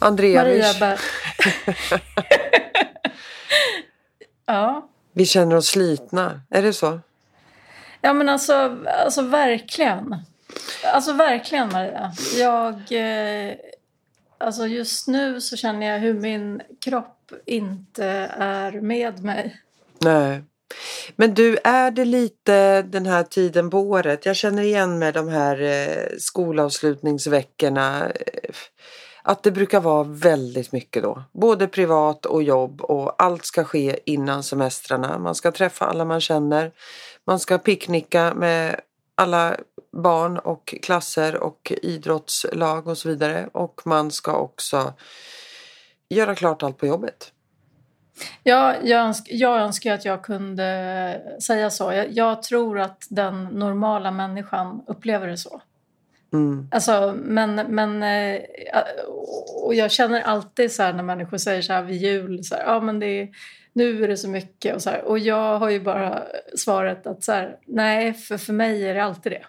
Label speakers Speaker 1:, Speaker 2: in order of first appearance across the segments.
Speaker 1: Andrea,
Speaker 2: Maria bara... ja.
Speaker 1: vi känner oss slitna. Är det så?
Speaker 2: Ja men alltså, alltså verkligen. Alltså verkligen Maria. Jag, eh, alltså just nu så känner jag hur min kropp inte är med mig.
Speaker 1: Nej. Men du, är det lite den här tiden på året? Jag känner igen med de här eh, skolavslutningsveckorna. Att det brukar vara väldigt mycket då. Både privat och jobb och allt ska ske innan semestrarna. Man ska träffa alla man känner. Man ska picknicka med alla barn och klasser och idrottslag och så vidare. Och man ska också göra klart allt på jobbet.
Speaker 2: Ja, jag, önsk, jag önskar att jag kunde säga så. Jag, jag tror att den normala människan upplever det så.
Speaker 1: Mm.
Speaker 2: Alltså, men, men, eh, och jag känner alltid så när människor säger så här vid jul, så här, ja men det är, nu är det så mycket och så här. Och jag har ju bara svaret att så här, nej, för, för mig är det alltid det.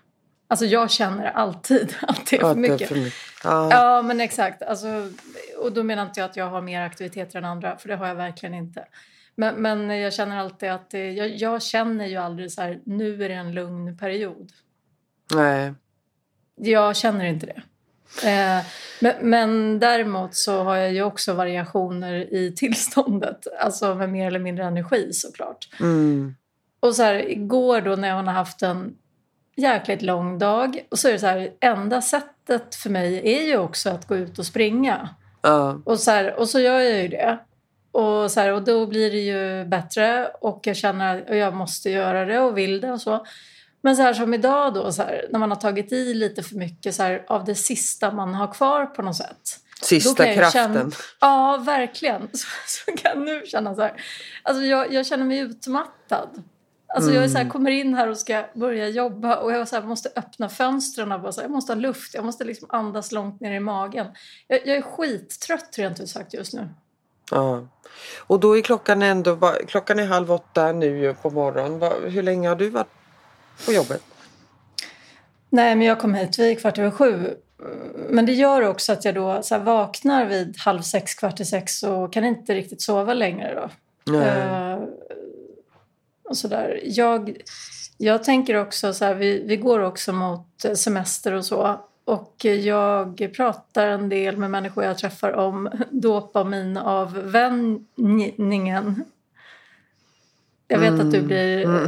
Speaker 2: Alltså jag känner alltid att det är för
Speaker 1: det är
Speaker 2: mycket.
Speaker 1: för mycket. Ja.
Speaker 2: Ja, men exakt. Alltså, och då menar inte jag att jag har mer aktiviteter än andra, för det har jag verkligen inte. Men, men jag känner alltid att det, jag, jag känner ju aldrig så här, nu är det en lugn period.
Speaker 1: Nej.
Speaker 2: Jag känner inte det. Eh, men, men däremot så har jag ju också variationer i tillståndet, alltså med mer eller mindre energi såklart.
Speaker 1: Mm.
Speaker 2: Och så här, igår då när man har haft en jäkligt lång dag och så är det så här, enda sättet för mig är ju också att gå ut och springa.
Speaker 1: Ja.
Speaker 2: Och så, här, och så gör jag ju det. Och, så här, och då blir det ju bättre och jag känner att jag måste göra det och vill det och så. Men så här som idag då, så här, när man har tagit i lite för mycket så här, av det sista man har kvar på något sätt.
Speaker 1: Sista
Speaker 2: jag
Speaker 1: kraften.
Speaker 2: Känna, ja, verkligen. Så, så kan jag nu känna så här. Alltså jag, jag känner mig utmattad. Alltså jag är så här, kommer in här och ska börja jobba och jag så här, måste öppna fönstren. Och bara så här, jag måste ha luft, jag måste liksom andas långt ner i magen. Jag, jag är skittrött rent ut sagt just nu.
Speaker 1: Ja. Och då är klockan ändå klockan är halv åtta nu på morgonen. Hur länge har du varit på jobbet?
Speaker 2: Nej, men jag kom hit vid kvart över sju. Men det gör också att jag då så vaknar vid halv sex, kvart i sex och kan inte riktigt sova längre då. Eh, och sådär. Jag, jag tänker också så här, vi, vi går också mot eh, semester och så. Och jag pratar en del med människor jag träffar om dopaminavvänjningen. Jag vet att du blir eh,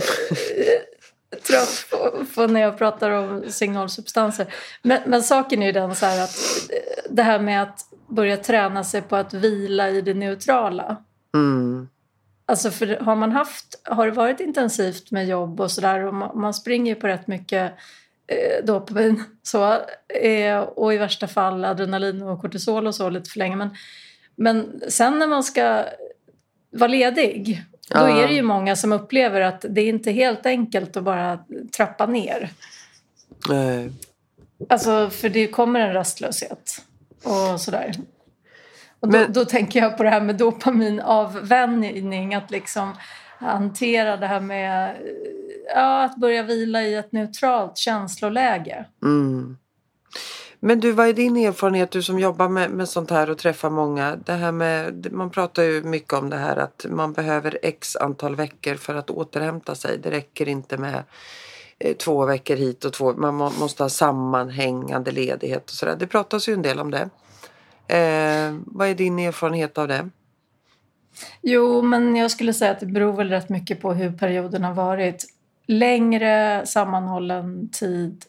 Speaker 2: trött på, på när jag pratar om signalsubstanser. Men, men saken är ju den så här att eh, det här med att börja träna sig på att vila i det neutrala.
Speaker 1: Mm.
Speaker 2: Alltså för har man haft, har det varit intensivt med jobb och sådär och man, man springer på rätt mycket eh, dopamin så, eh, och i värsta fall adrenalin och kortisol och så lite för länge. Men, men sen när man ska vara ledig då är det ju många som upplever att det är inte helt enkelt att bara trappa ner.
Speaker 1: Nej.
Speaker 2: Alltså för det kommer en rastlöshet och sådär. Och då,
Speaker 1: Men-
Speaker 2: då tänker jag på det här med dopaminavvänjning. Att liksom hantera det här med ja, att börja vila i ett neutralt känsloläge.
Speaker 1: Mm. Men du, vad är din erfarenhet, du som jobbar med, med sånt här och träffar många? Det här med, man pratar ju mycket om det här att man behöver x antal veckor för att återhämta sig. Det räcker inte med eh, två veckor hit och två, man må, måste ha sammanhängande ledighet och sådär. Det pratas ju en del om det. Eh, vad är din erfarenhet av det?
Speaker 2: Jo, men jag skulle säga att det beror väl rätt mycket på hur perioden har varit. Längre sammanhållen tid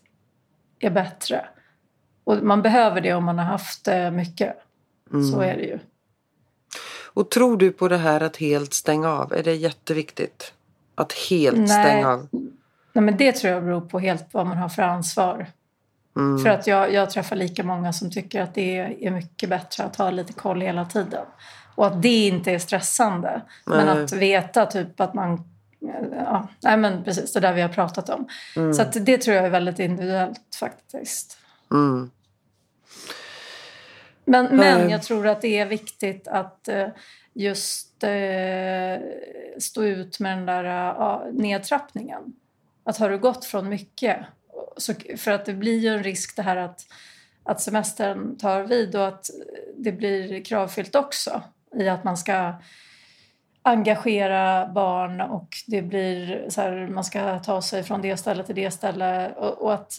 Speaker 2: är bättre. Och man behöver det om man har haft eh, mycket. Så är det ju.
Speaker 1: Och tror du på det här att helt stänga av? Är det jätteviktigt? Att helt
Speaker 2: Nej.
Speaker 1: stänga av?
Speaker 2: Nej, men det tror jag beror på helt vad man har för ansvar.
Speaker 1: Mm.
Speaker 2: För att jag, jag träffar lika många som tycker att det är mycket bättre att ha lite koll hela tiden. Och att det inte är stressande. Men
Speaker 1: Nej.
Speaker 2: att veta typ att man... Ja, nej men precis, det där vi har pratat om. Så att det tror jag är väldigt individuellt faktiskt.
Speaker 1: Mm.
Speaker 2: Men, men
Speaker 1: Eh.
Speaker 2: jag tror att det är viktigt att eh, just eh, stå ut med den där nedtrappningen. Att har du gått från mycket, så, för att det blir ju en risk det här att, att semestern tar vid och att det blir kravfyllt också i att man ska engagera barn och det blir så här, man ska ta sig från det stället till det stället och, och att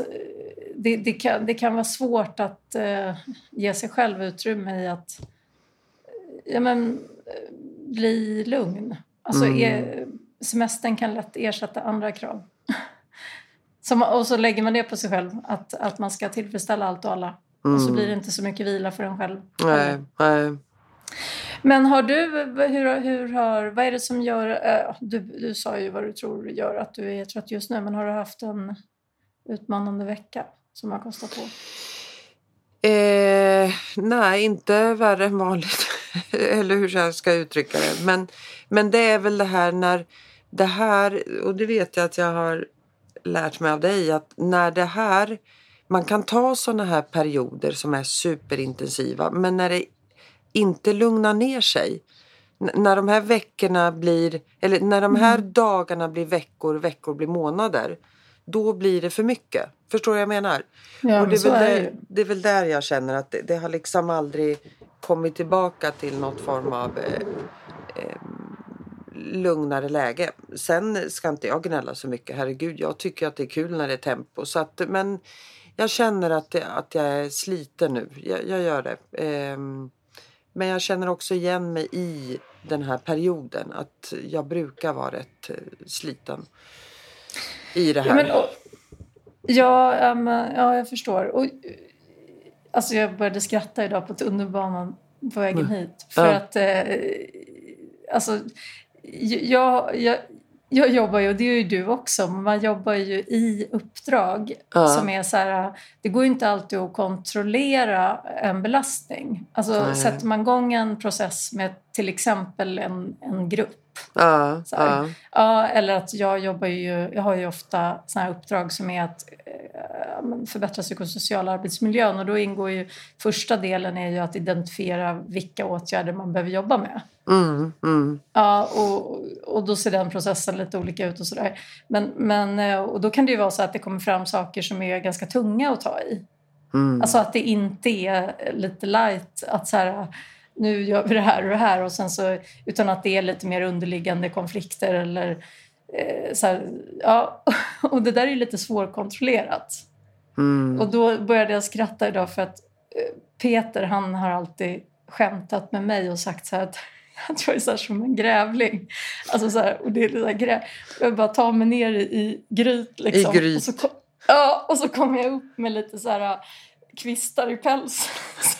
Speaker 2: det, det, kan, det kan vara svårt att eh, ge sig själv utrymme i att ja, men, bli lugn. Alltså, mm. är, semestern kan lätt ersätta andra krav. Som, och så lägger man det på sig själv, att, att man ska tillfredsställa allt och alla. Mm. Och så mm. blir det inte så mycket vila för en själv.
Speaker 1: Nej, nej.
Speaker 2: Men har du, hur, hur har, vad är det som gör, äh, du, du sa ju vad du tror gör att du är trött just nu, men har du haft en utmanande vecka som har kostat på?
Speaker 1: Eh, nej, inte värre än vanligt. Eller hur jag ska uttrycka det. Men, men det är väl det här när det här, och det vet jag att jag har lärt mig av dig, att när det här, man kan ta sådana här perioder som är superintensiva, men när det inte lugnar ner sig, när de här veckorna blir, eller när de här mm. dagarna blir veckor, veckor blir månader, då blir det för mycket. Förstår du vad jag menar?
Speaker 2: Ja,
Speaker 1: och det,
Speaker 2: är
Speaker 1: väl
Speaker 2: är
Speaker 1: där, det är väl där jag känner att det, det, har liksom aldrig kommit tillbaka till något form av eh, eh, lugnare läge. Sen ska inte jag gnälla så mycket, herregud. Jag tycker att det är kul när det är tempo. Så att, men jag känner att, att jag är sliten nu. Jag, jag gör det. Eh, men jag känner också igen mig i den här perioden. Att jag brukar vara rätt eh, sliten i det här. Ja, men, och,
Speaker 2: ja, um, ja, jag förstår. Och, alltså jag började skratta idag på tunnelbanan på vägen mm. hit. För ja. att eh, alltså, jag, jag, jag jobbar ju, och det gör ju du också, man jobbar ju i uppdrag ja. som är så här, det går ju inte alltid att kontrollera en belastning. Alltså Nej. sätter man igång en process med till exempel en, en grupp
Speaker 1: Ja, ja.
Speaker 2: ja, eller att jag jobbar ju, jag har ju ofta sådana här uppdrag som är att eh, förbättra psykosociala arbetsmiljön och då ingår ju första delen är ju att identifiera vilka åtgärder man behöver jobba med.
Speaker 1: Mm, mm.
Speaker 2: Ja, och, och då ser den processen lite olika ut och sådär. Men, men, eh, och då kan det ju vara så att det kommer fram saker som är ganska tunga att ta i. Mm. Alltså att det inte är lite light att så här, nu gör vi det här och det här och sen så, utan att det är lite mer underliggande konflikter eller eh, så här, ja, och det där är lite svårkontrollerat.
Speaker 1: Mm.
Speaker 2: Och då började jag skratta idag för att eh, Peter han har alltid skämtat med mig och sagt så här att jag tror det är så som en grävling. Alltså så här, och det är så här grä... Jag bara tar mig ner i gryt liksom.
Speaker 1: I gryt.
Speaker 2: Och så, kom... ja, och så kommer jag upp med lite så här kvistar i pälsen.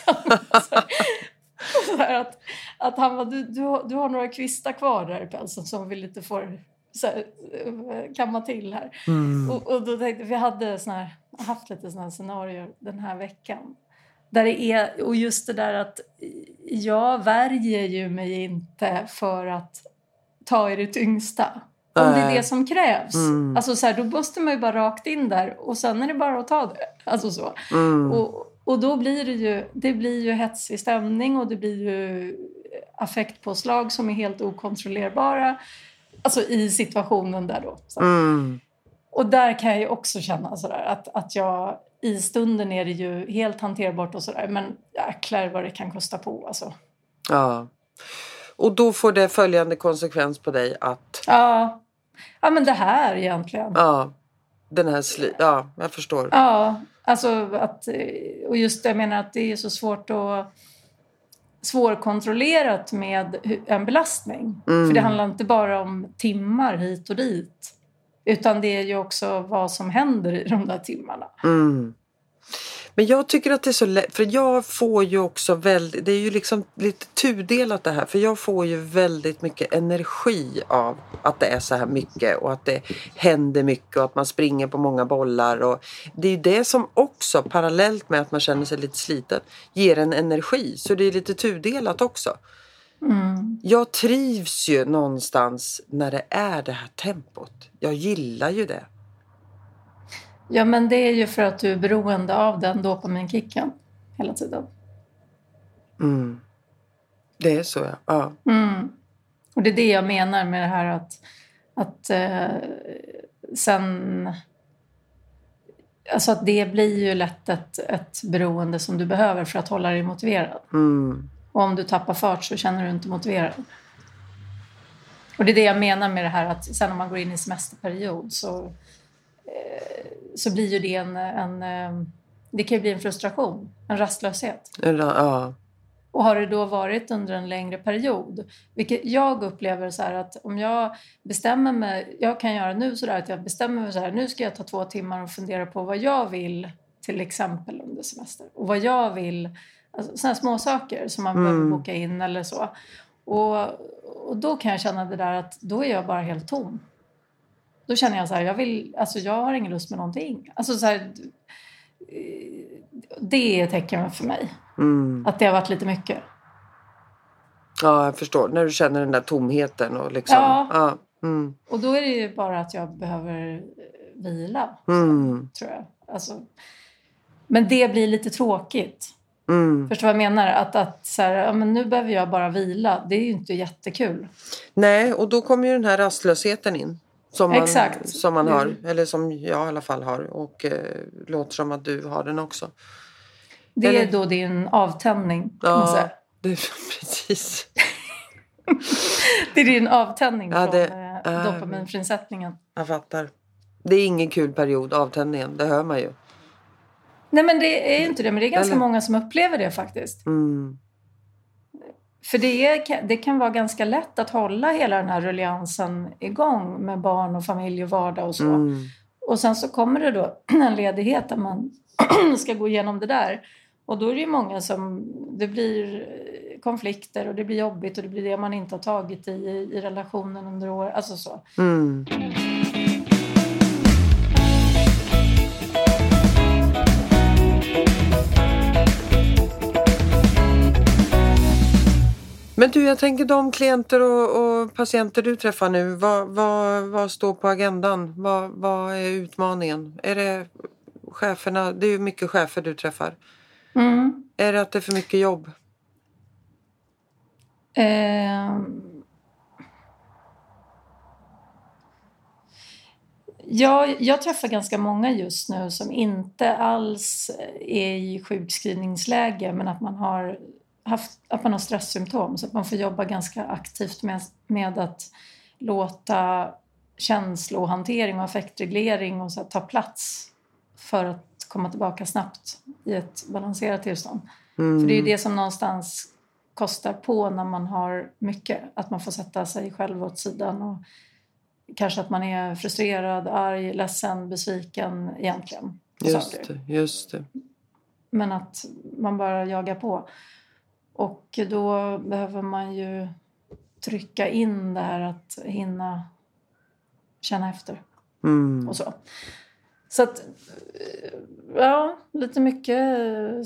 Speaker 2: att, att han var, du, du, du har några kvistar kvar där i pälsen som vi lite får så här, kamma till här.
Speaker 1: Mm.
Speaker 2: Och, och, då tänkte vi hade såna här, haft lite sådana scenarier den här veckan. Där det är, och just det där att jag värjer ju mig inte för att ta i det tyngsta. Om det är det som krävs. Mm. Alltså så här, då måste man ju bara rakt in där och sen är det bara att ta det. Alltså så.
Speaker 1: Mm.
Speaker 2: Och, och då blir det ju, det blir ju hetsig stämning och det blir ju affektpåslag som är helt okontrollerbara. Alltså i situationen där då.
Speaker 1: Mm.
Speaker 2: Och där kan jag ju också känna sådär att, att jag i stunden är det ju helt hanterbart och sådär men jäklar vad det kan kosta på alltså.
Speaker 1: Ja. Och då får det följande konsekvens på dig att?
Speaker 2: Ja, ja men det här egentligen.
Speaker 1: Ja, den här sli... Ja, jag förstår.
Speaker 2: Ja, Alltså att, och just det, jag menar att det är så svårt att svårkontrollerat med en belastning. Mm. För det handlar inte bara om timmar hit och dit. Utan det är ju också vad som händer i de där timmarna.
Speaker 1: Mm. Men jag tycker att det är så lätt, för jag får ju också väldigt, det är ju liksom lite tudelat det här, för jag får ju väldigt mycket energi av att det är så här mycket och att det händer mycket och att man springer på många bollar och det är ju det som också parallellt med att man känner sig lite sliten ger en energi, så det är lite tudelat också.
Speaker 2: Mm.
Speaker 1: Jag trivs ju någonstans när det är det här tempot. Jag gillar ju det.
Speaker 2: Ja, men det är ju för att du är beroende av den dopaminkicken hela tiden.
Speaker 1: Mm. Det är så, ja. ja.
Speaker 2: Mm. Och det är det jag menar med det här att, att eh, sen... Alltså att det blir ju lätt ett, ett beroende som du behöver för att hålla dig motiverad.
Speaker 1: Mm.
Speaker 2: Och om du tappar fart så känner du inte motiverad. Och det är det jag menar med det här att sen när man går in i semesterperiod så, eh, så blir ju det en, en eh, det kan ju bli en frustration, en rastlöshet.
Speaker 1: Ja.
Speaker 2: Och har det då varit under en längre period, vilket jag upplever så att om jag bestämmer mig, jag kan göra nu så där att jag bestämmer mig så här, nu ska jag ta två timmar och fundera på vad jag vill till exempel under semester och vad jag vill, alltså sådana små saker som man
Speaker 1: Mm.
Speaker 2: behöver boka in eller så. Och, och då kan jag känna det där att då är jag bara helt tom. Då känner jag så här, jag vill, alltså jag har ingen lust med någonting. Alltså så här, eh, det är tecken för mig.
Speaker 1: Mm.
Speaker 2: Att det har varit lite mycket.
Speaker 1: ja, jag förstår. När du känner den där tomheten och liksom.
Speaker 2: Ja.
Speaker 1: ja. Mm.
Speaker 2: Och då är det ju bara att jag behöver eh, vila,
Speaker 1: Mm.
Speaker 2: tror jag. Alltså, men det blir lite tråkigt.
Speaker 1: Mm.
Speaker 2: Förstår vad jag menar? Att, att så här, ja, men nu behöver jag bara vila. Det är ju inte jättekul.
Speaker 1: Nej, och då kommer ju den här rastlösheten in. Som man,
Speaker 2: Exakt.
Speaker 1: Som man har,
Speaker 2: Mm.
Speaker 1: eller som jag i alla fall har. Och eh, låter som att du har den också.
Speaker 2: Det
Speaker 1: Eller-
Speaker 2: är då din avtändning.
Speaker 1: Ja, det, precis.
Speaker 2: Det är din avtändning
Speaker 1: Ja,
Speaker 2: från
Speaker 1: det
Speaker 2: eh,
Speaker 1: är-
Speaker 2: dopaminfrisättningen.
Speaker 1: Jag fattar. Det är ingen kul period, avtändningen. Det hör man ju.
Speaker 2: Nej men det är inte det, men det är ganska
Speaker 1: Eller-
Speaker 2: många som upplever det faktiskt.
Speaker 1: Mm.
Speaker 2: För det, är, det kan vara ganska lätt att hålla hela den här rulliansen igång med barn och familj och vardag och så.
Speaker 1: Mm.
Speaker 2: Och sen så kommer det då en ledighet där man ska gå igenom det där. Och då är det ju många som, det blir konflikter och det blir jobbigt och det blir det man inte har tagit i, i relationen under år. Alltså så.
Speaker 1: Mm. Men du, jag tänker de klienter och, och patienter du träffar nu, vad, vad, vad står på agendan? Vad, vad är utmaningen? Är det cheferna? Det är ju mycket chefer du träffar.
Speaker 2: Mm.
Speaker 1: Är det att det är för mycket jobb?
Speaker 2: Ehm. Ja, jag träffar ganska många just nu som inte alls är i sjukskrivningsläge men att man har, haft, att man har stresssymptom så att man får jobba ganska aktivt med, med att låta känslohantering och affektreglering och så ta plats för att komma tillbaka snabbt i ett balanserat tillstånd.
Speaker 1: Mm.
Speaker 2: För det är ju det som någonstans kostar på när man har mycket. Att man får sätta sig själv åt sidan och kanske att man är frustrerad, arg, ledsen, besviken egentligen.
Speaker 1: Just det, just det.
Speaker 2: Men att man bara jagar på. Och då behöver man ju trycka in det här att hinna känna efter
Speaker 1: Mm.
Speaker 2: och så. Så att, eh, ja, lite mycket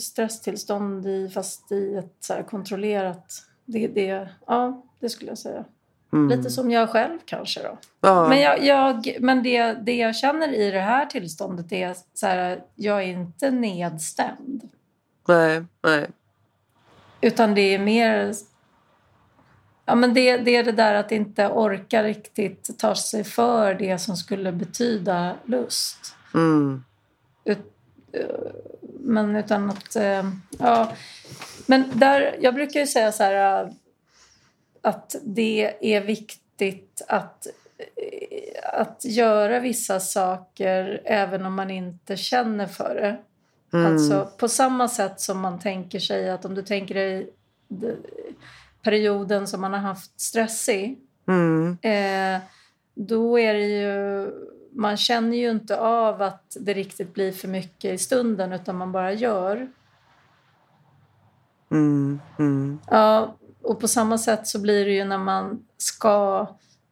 Speaker 2: stresstillstånd i, fast i ett så kontrollerat... Det, det, ja, det skulle jag säga.
Speaker 1: Mm.
Speaker 2: Lite som jag själv kanske då.
Speaker 1: Ja.
Speaker 2: Men, jag, jag, men det, det jag känner i det här tillståndet är så här, jag är inte nedstämd.
Speaker 1: Nej, nej.
Speaker 2: Utan det är mer... Ja, men det, det är det där att inte orka riktigt ta sig för det som skulle betyda lust.
Speaker 1: Mm.
Speaker 2: Ut, eh, men utan att... eh, Ja, men där, jag brukar ju säga så här eh, att det är viktigt att, att göra vissa saker även om man inte känner för det.
Speaker 1: Mm.
Speaker 2: Alltså på samma sätt som man tänker sig att om du tänker dig de- perioden som man har haft stress i.
Speaker 1: Mm.
Speaker 2: Eh, då är det ju, man känner ju inte av att det riktigt blir för mycket i stunden utan man bara gör.
Speaker 1: Mm. Mm.
Speaker 2: Ja, och på samma sätt så blir det ju när man ska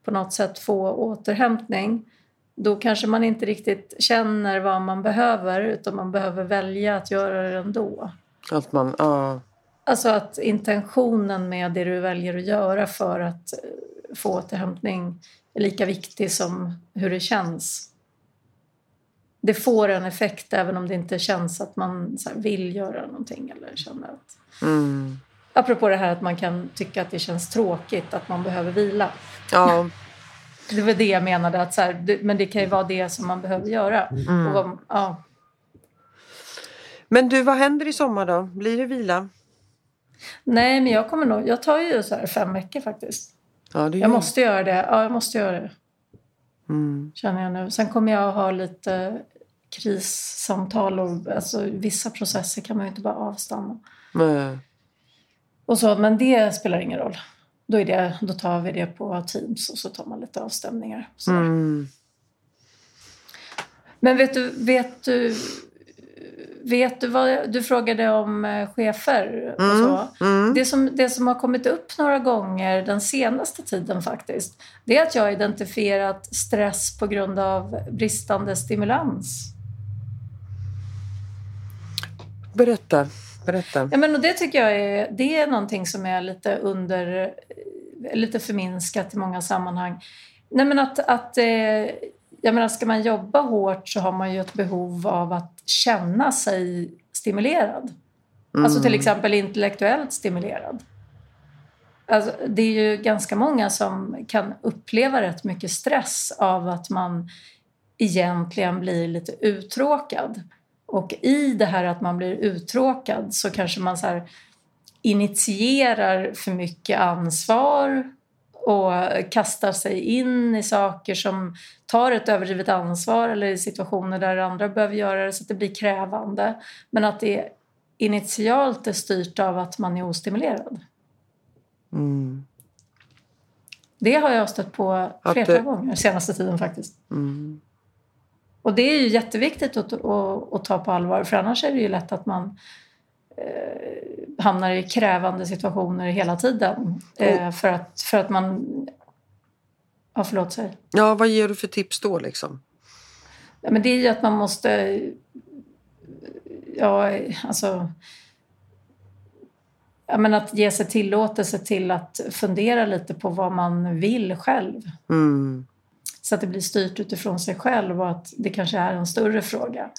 Speaker 2: på något sätt få återhämtning. Då kanske man inte riktigt känner vad man behöver utan man behöver välja att göra det ändå.
Speaker 1: Att man, ja.
Speaker 2: Alltså att intentionen med det du väljer att göra för att eh, få återhämtning är lika viktig som hur det känns. Det får en effekt även om det inte känns att man vill göra någonting eller känner att...
Speaker 1: Mm.
Speaker 2: Apropå det här att man kan tycka att det känns tråkigt att man behöver vila.
Speaker 1: Ja.
Speaker 2: Det var det jag menade, att så här, det, men det kan ju vara det som man behöver göra. Och vad, ja.
Speaker 1: Men du, vad händer i sommar då? Blir det vila?
Speaker 2: Nej, men jag kommer nog... Jag tar ju så här fem veckor faktiskt.
Speaker 1: Ja,
Speaker 2: Jag måste göra det. Ja, jag måste göra det.
Speaker 1: Mm.
Speaker 2: Känner jag nu. Sen kommer jag ha lite krissamtal och alltså, vissa processer kan man ju inte bara avstanna.
Speaker 1: Nej.
Speaker 2: Och så, men det spelar ingen roll. Då, är det, då tar vi det på Teams och så tar man lite avstämningar.
Speaker 1: Mm.
Speaker 2: Men vet du, vet du, vet du vad du frågade om eh, chefer och så?
Speaker 1: Mm.
Speaker 2: Det, som, det som har kommit upp några gånger den senaste tiden faktiskt, det är att jag har identifierat stress på grund av bristande stimulans.
Speaker 1: Berätta. Berätta.
Speaker 2: Ja, men och det tycker jag är, det är någonting som är lite under, lite förminskat i många sammanhang. Nej, men att, att, eh, jag menar, ska man jobba hårt så har man ju ett behov av att känna sig stimulerad. Alltså till exempel intellektuellt stimulerad. Alltså, det är ju ganska många som kan uppleva rätt mycket stress av att man egentligen blir lite uttråkad. Och i det här att man blir uttråkad så kanske man så initierar för mycket ansvar och kastar sig in i saker som tar ett överdrivet ansvar eller i situationer där andra behöver göra det så att det blir krävande. Men att det initialt är styrt av att man är ostimulerad.
Speaker 1: Mm.
Speaker 2: Det har jag stött på
Speaker 1: Att
Speaker 2: flertal
Speaker 1: det-
Speaker 2: gånger senaste tiden faktiskt.
Speaker 1: Mm.
Speaker 2: Och det är ju jätteviktigt att, att, att ta på allvar för annars är det ju lätt att man eh, hamnar i krävande situationer hela tiden. Eh, för, att, för att man... Ja, förlåt, säg.
Speaker 1: Ja, vad ger du för tips då liksom?
Speaker 2: Ja, men det är ju att man måste... Ja, alltså... Ja, men att ge sig tillåtelse till att fundera lite på vad man vill själv.
Speaker 1: Mm.
Speaker 2: Så att det blir styrt utifrån sig själv och att det kanske är en större fråga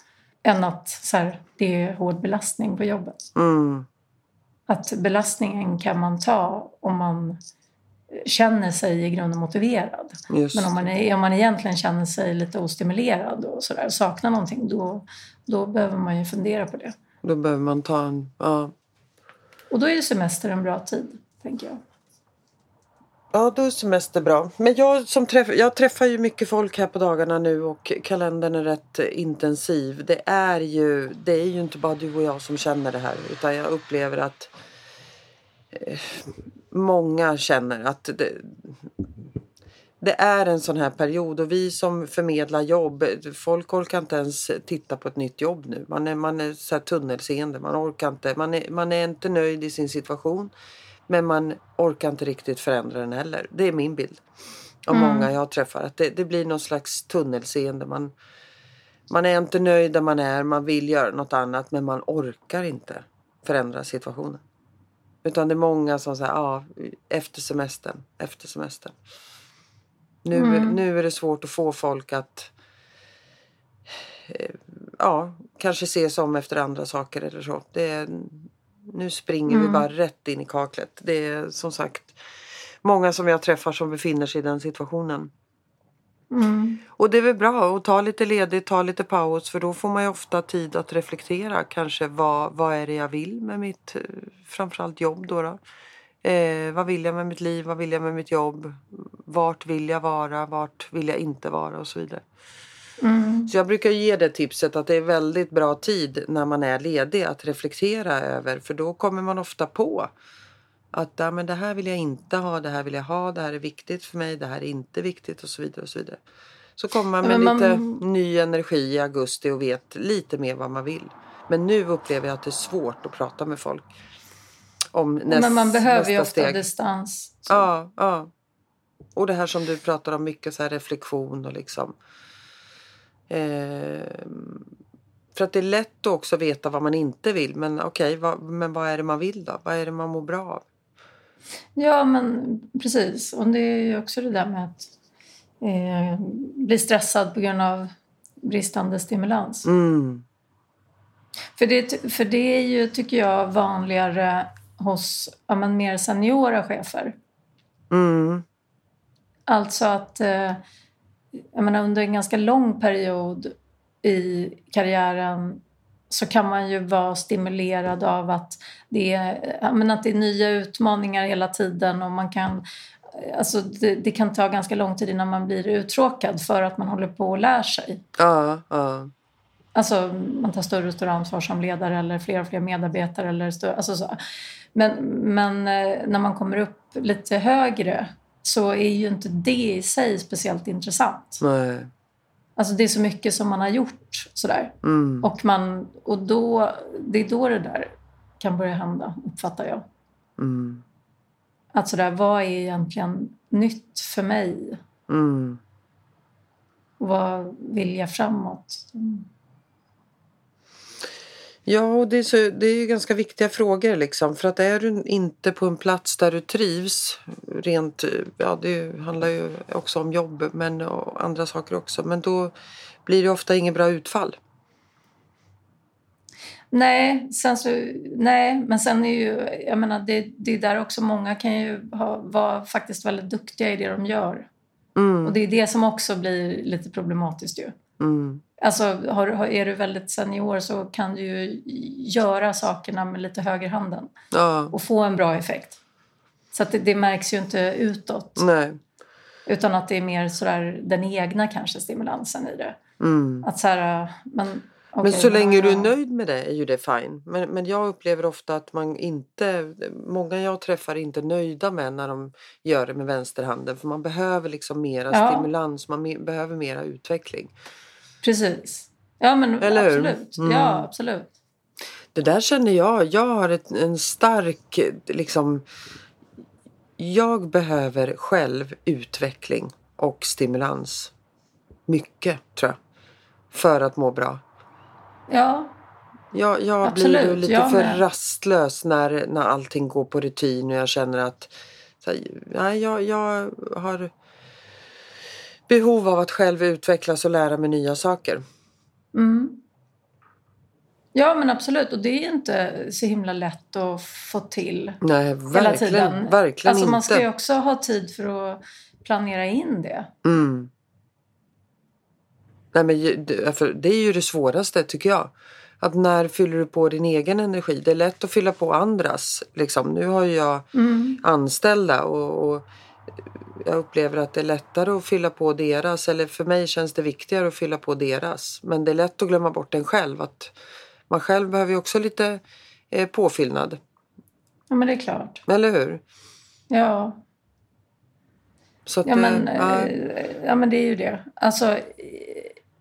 Speaker 2: än att så här, det är hård belastning på jobbet.
Speaker 1: Mm.
Speaker 2: Att belastningen kan man ta om man känner sig i grunden motiverad.
Speaker 1: Just.
Speaker 2: Men om man, är, om man egentligen känner sig lite ostimulerad och så där, saknar någonting då, då behöver man ju fundera på det.
Speaker 1: Då behöver man ta en... Ja.
Speaker 2: Och då är ju semester en bra tid, tänker jag.
Speaker 1: Ja, då är semester bra. Men jag, som träff, jag träffar ju mycket folk här på dagarna nu och kalendern är rätt intensiv. Det är ju, det är ju inte bara du och jag som känner det här utan jag upplever att eh, många känner att det, det är en sån här period och vi som förmedlar jobb, folk orkar inte ens titta på ett nytt jobb nu. Man är, man är så här tunnelseende, man orkar inte, man är, man är inte nöjd i sin situation. Men man orkar inte riktigt förändra den heller. Det är min bild. Av
Speaker 2: Mm.
Speaker 1: många jag träffar. Att det, det blir någon slags tunnelseende. Man, man är inte nöjd där man är. Man vill göra något annat. Men man orkar inte förändra situationen. Utan det är många som säger ja, efter semestern. Efter semestern. Nu,
Speaker 2: Mm.
Speaker 1: nu är det svårt att få folk att eh, ja, kanske se sig om efter andra saker eller så. Det är, nu springer vi
Speaker 2: Mm.
Speaker 1: bara rätt in i kaklet. Det är som sagt många som jag träffar som befinner sig i den situationen.
Speaker 2: Mm.
Speaker 1: Och det är väl bra att ta lite ledigt, ta lite paus för då får man ju ofta tid att reflektera kanske vad, vad är det jag vill med mitt eh, framförallt jobb då. då? Eh, vad vill jag med mitt liv, vad vill jag med mitt jobb? Vart vill jag vara, vart vill jag inte vara och så vidare.
Speaker 2: Mm.
Speaker 1: Så jag brukar ge det tipset att det är väldigt bra tid när man är ledig att reflektera över för då kommer man ofta på att ja, men det här vill jag inte ha, det här vill jag ha, det här är viktigt för mig, det här är inte viktigt och så vidare. och Så vidare. Så kommer man med
Speaker 2: men
Speaker 1: lite
Speaker 2: man-
Speaker 1: ny energi i augusti och vet lite mer vad man vill. Men nu upplever jag att det är svårt att prata med folk om näst,
Speaker 2: Men man behöver ju ofta
Speaker 1: steg.
Speaker 2: distans. Så.
Speaker 1: Ja, ja. Och det här som du pratar om mycket så här reflektion och liksom. Ehm, för att det är lätt att också veta vad man inte vill. Men okej, vad, men vad är det man vill då? Vad är det man mår bra av?
Speaker 2: Ja, men precis. Och det är ju också det där med att eh, bli stressad på grund av bristande stimulans.
Speaker 1: Mm.
Speaker 2: För, det, för det är ju, tycker jag, vanligare hos ja, men mer seniora chefer.
Speaker 1: Mm.
Speaker 2: Alltså att eh, jag menar, under en ganska lång period i karriären så kan man ju vara stimulerad av att det är, men att det är nya utmaningar hela tiden och man kan Alltså det, det, kan ta ganska lång tid innan man blir uttråkad för att man håller på och lär sig.
Speaker 1: Ja, ja.
Speaker 2: Alltså man tar större och större ansvar som ledare eller fler och fler medarbetare. Eller större, alltså så. Men, men eh, när man kommer upp lite högre så är ju inte det i sig speciellt intressant.
Speaker 1: Nej.
Speaker 2: Alltså det är så mycket som man har gjort sådär.
Speaker 1: Mm.
Speaker 2: Och, man, och då, det är då det där kan börja hända, uppfattar jag.
Speaker 1: Mm.
Speaker 2: Att sådär, vad är egentligen nytt för mig?
Speaker 1: Mm.
Speaker 2: Och vad vill jag framåt?
Speaker 1: Ja, och det är, så, det är ju ganska viktiga frågor liksom. För att är du inte på en plats där du trivs, rent, ja det handlar ju också om jobb men och andra saker också. Men då blir det ofta inget bra utfall.
Speaker 2: Nej, sen så, nej, men sen är ju, jag menar det, det är där också många kan ju ha, vara faktiskt väldigt duktiga i det de gör.
Speaker 1: Mm.
Speaker 2: Och det är det som också blir lite problematiskt ju.
Speaker 1: Mm.
Speaker 2: Alltså har, är du väldigt senior så kan du ju göra sakerna med lite högerhanden
Speaker 1: Ja,
Speaker 2: och få en bra effekt. Så det, det märks ju inte utåt.
Speaker 1: nej.
Speaker 2: Utan att det är mer sådär den egna kanske stimulansen i det.
Speaker 1: Mm.
Speaker 2: Att så här, men,
Speaker 1: Men
Speaker 2: okej,
Speaker 1: så länge
Speaker 2: ja,
Speaker 1: du är nöjd med det är ju det fine. Men, men jag upplever ofta att man inte, många jag träffar är inte nöjda med när de gör det med vänsterhanden. För man behöver liksom mera
Speaker 2: Ja.
Speaker 1: stimulans, man me- behöver mera utveckling.
Speaker 2: Precis. Ja men
Speaker 1: Eller
Speaker 2: absolut.
Speaker 1: Mm.
Speaker 2: Ja absolut.
Speaker 1: Det där känner jag. Jag har ett, en stark liksom. Jag behöver själv utveckling och stimulans. Mycket tror jag. För att må bra.
Speaker 2: Ja,
Speaker 1: Jag, jag
Speaker 2: Absolut,
Speaker 1: blir ju lite
Speaker 2: jag
Speaker 1: för
Speaker 2: med.
Speaker 1: rastlös när, när allting går på rutin och jag känner att så här, nej, jag, jag har behov av att själv utvecklas och lära mig nya saker.
Speaker 2: mm. ja men absolut. Och det är inte så himla lätt att få till
Speaker 1: Nej,
Speaker 2: hela
Speaker 1: verkligen,
Speaker 2: tiden.
Speaker 1: verkligen
Speaker 2: alltså,
Speaker 1: inte.
Speaker 2: Man ska ju också ha tid för att planera in det.
Speaker 1: Mm. Nej, men det är ju det svåraste tycker jag. Att när fyller du på din egen energi? Det är lätt att fylla på andras. Liksom. Nu har ju jag
Speaker 2: Mm.
Speaker 1: anställda och, och jag upplever att det är lättare att fylla på deras. Eller för mig känns det viktigare att fylla på deras. Men det är lätt att glömma bort en själv. Att man själv behöver ju också lite eh, påfyllnad.
Speaker 2: Ja men det är klart.
Speaker 1: Eller hur?
Speaker 2: Ja,
Speaker 1: Så att,
Speaker 2: ja, men,
Speaker 1: ja,
Speaker 2: eh, ja men det är ju det. Alltså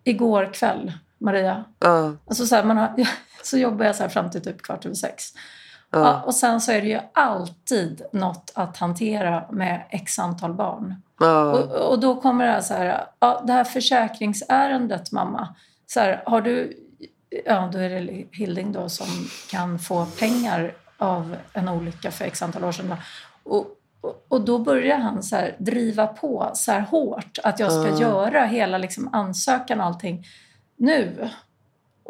Speaker 2: igår kväll, Maria.
Speaker 1: ja,
Speaker 2: Alltså så, här, man har, så jobbar jag så här fram till typ kvart över sex.
Speaker 1: Ja,
Speaker 2: Ja, och sen så är det ju alltid något att hantera med x antal barn.
Speaker 1: ja,
Speaker 2: Och, och då kommer det här så här, ja, det här försäkringsärendet mamma. Så här, har du, ja då är det Hilding då som kan få pengar av en olycka för x antal år sedan. Och, och, då börjar han så här, driva på så här hårt att jag ska göra hela liksom, ansökan och allting nu.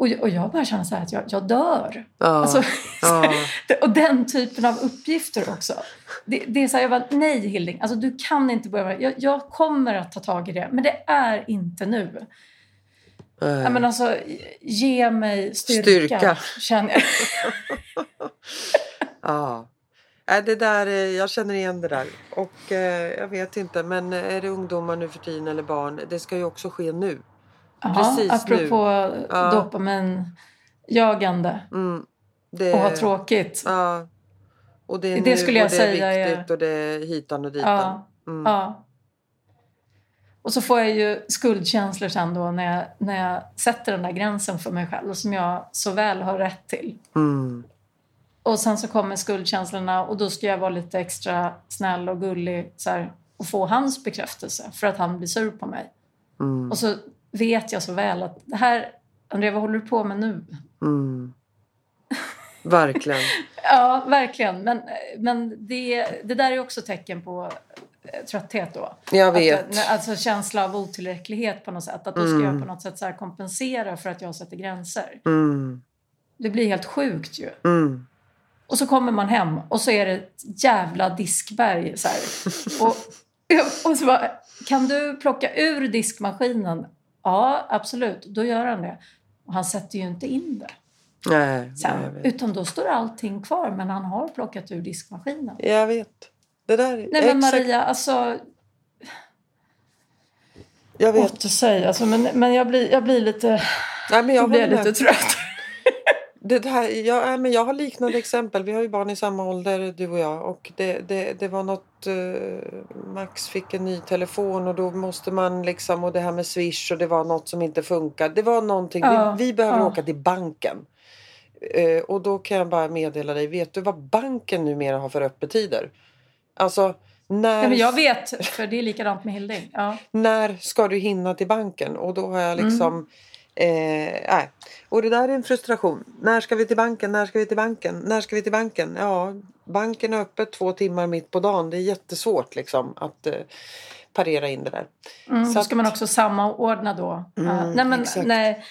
Speaker 2: Och, och jag bara känner så här att jag, jag dör.
Speaker 1: ja,
Speaker 2: Alltså,
Speaker 1: ja.
Speaker 2: och den typen av uppgifter också. Det, det är så här, jag bara, nej Hilding, alltså, du kan inte börja. Jag, jag kommer att ta tag i det, men det är inte nu.
Speaker 1: Nej.
Speaker 2: Ja, men alltså, ge mig styrka,
Speaker 1: Styrka.
Speaker 2: känner jag.
Speaker 1: Ja. Nej, det där, eh, jag känner igen det där. Och eh, jag vet inte, men är det ungdomar nu för tiden eller barn? Det ska ju också ske nu.
Speaker 2: Ja,
Speaker 1: Precis
Speaker 2: apropå
Speaker 1: Ja.
Speaker 2: dopaminjagande
Speaker 1: Mm. Det,
Speaker 2: och ha tråkigt.
Speaker 1: Ja. Och det är
Speaker 2: Det
Speaker 1: nu
Speaker 2: skulle jag
Speaker 1: och det
Speaker 2: säga
Speaker 1: är
Speaker 2: är-
Speaker 1: viktigt och det är hitan och ditan. Mm.
Speaker 2: ja. Och så får jag ju skuldkänslor sen då när jag, när jag sätter den där gränsen för mig själv som jag så väl har rätt till.
Speaker 1: Mm.
Speaker 2: Och sen så kommer skuldkänslorna och då ska jag vara lite extra snäll och gullig så här, och få hans bekräftelse för att han blir sur på mig.
Speaker 1: Mm.
Speaker 2: Och så vet jag så väl att det här, Andrea vad håller du på med nu?
Speaker 1: Mm. Verkligen.
Speaker 2: Ja, verkligen. Men, men det, det där är också tecken på eh, trötthet då.
Speaker 1: Jag vet.
Speaker 2: Att, alltså känsla av otillräcklighet på något sätt. Att då ska
Speaker 1: Mm.
Speaker 2: jag på något sätt så kompensera för att jag sätter gränser.
Speaker 1: Mm.
Speaker 2: Det blir helt sjukt ju.
Speaker 1: Mm.
Speaker 2: Och så kommer man hem och så är det ett jävla diskberg. Så. Och, och så bara, kan du plocka ur diskmaskinen? Ja, absolut. Då gör han det. Och han sätter ju inte in det.
Speaker 1: Nej,
Speaker 2: sen. Utan då står allting kvar men han har plockat ur diskmaskinen.
Speaker 1: Jag vet. Det där,
Speaker 2: Nej men
Speaker 1: exakt,
Speaker 2: Maria, alltså
Speaker 1: jag vet.
Speaker 2: Åt att säga, alltså, men, men jag, blir, jag blir lite,
Speaker 1: Nej, men jag,
Speaker 2: blir lite trött.
Speaker 1: Det där, jag, nej, men jag har liknande exempel. Vi har ju barn i samma ålder, du och jag. Och det, det, det var något... eh, Max fick en ny telefon och då måste man liksom... Och det här med Swish och det var något som inte funkar. Det var någonting.
Speaker 2: Ja,
Speaker 1: vi, vi behöver
Speaker 2: ja.
Speaker 1: åka till banken. Eh, och då kan jag bara meddela dig. Vet du vad banken numera har för öppettider? Alltså, när,
Speaker 2: Nej, men jag vet, för det är likadant med Hilding. Ja.
Speaker 1: när ska du hinna till banken? Och då har jag
Speaker 2: Mm.
Speaker 1: Eh, nej. Och det där är en frustration. När ska vi till banken? När ska vi till banken? När ska vi till banken? Ja, banken är öppet två timmar mitt på dagen. Det är jättesvårt liksom att eh, parera in det där.
Speaker 2: Mm,
Speaker 1: Så att-
Speaker 2: ska man också samordna då.
Speaker 1: Mm,
Speaker 2: Ja, nej, men,
Speaker 1: exakt.
Speaker 2: nej,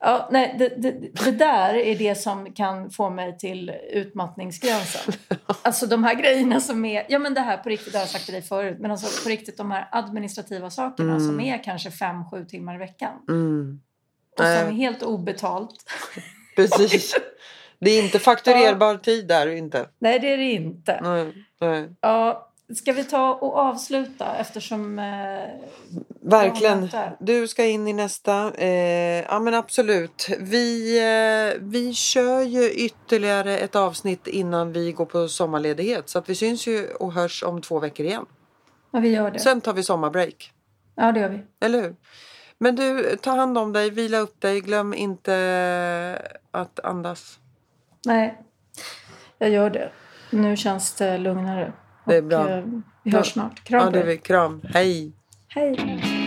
Speaker 2: ja, nej det, det, det där är det som kan få mig till utmattningsgränsen. Alltså de här grejerna som är, ja men det här på riktigt, det har jag sagt till dig förut, men alltså på riktigt de här administrativa sakerna
Speaker 1: Mm.
Speaker 2: som är kanske fem, sju timmar i veckan.
Speaker 1: Mm.
Speaker 2: Och som är
Speaker 1: Nej,
Speaker 2: helt obetalt.
Speaker 1: precis. Det är inte fakturerbar tid där inte.
Speaker 2: Nej, det är det inte.
Speaker 1: Nej, nej.
Speaker 2: Ja, ska vi ta och avsluta eftersom... Eh,
Speaker 1: Verkligen.
Speaker 2: Ja.
Speaker 1: Du ska in i nästa. Eh, ja men absolut. Vi, eh, vi kör ju ytterligare ett avsnitt innan vi går på sommarledighet. Så att vi syns ju och hörs om två veckor igen.
Speaker 2: ja, vi gör det.
Speaker 1: Sen tar vi sommarbreak.
Speaker 2: Ja, det gör vi.
Speaker 1: Eller hur? Men du, ta hand om dig, vila upp dig. Glöm inte att andas.
Speaker 2: Nej, jag gör det. Nu känns det lugnare.
Speaker 1: Det är
Speaker 2: Och,
Speaker 1: bra.
Speaker 2: eh, vi hörs snart. Kram
Speaker 1: Ja, det är vi. Kram. Hej!
Speaker 2: Hej!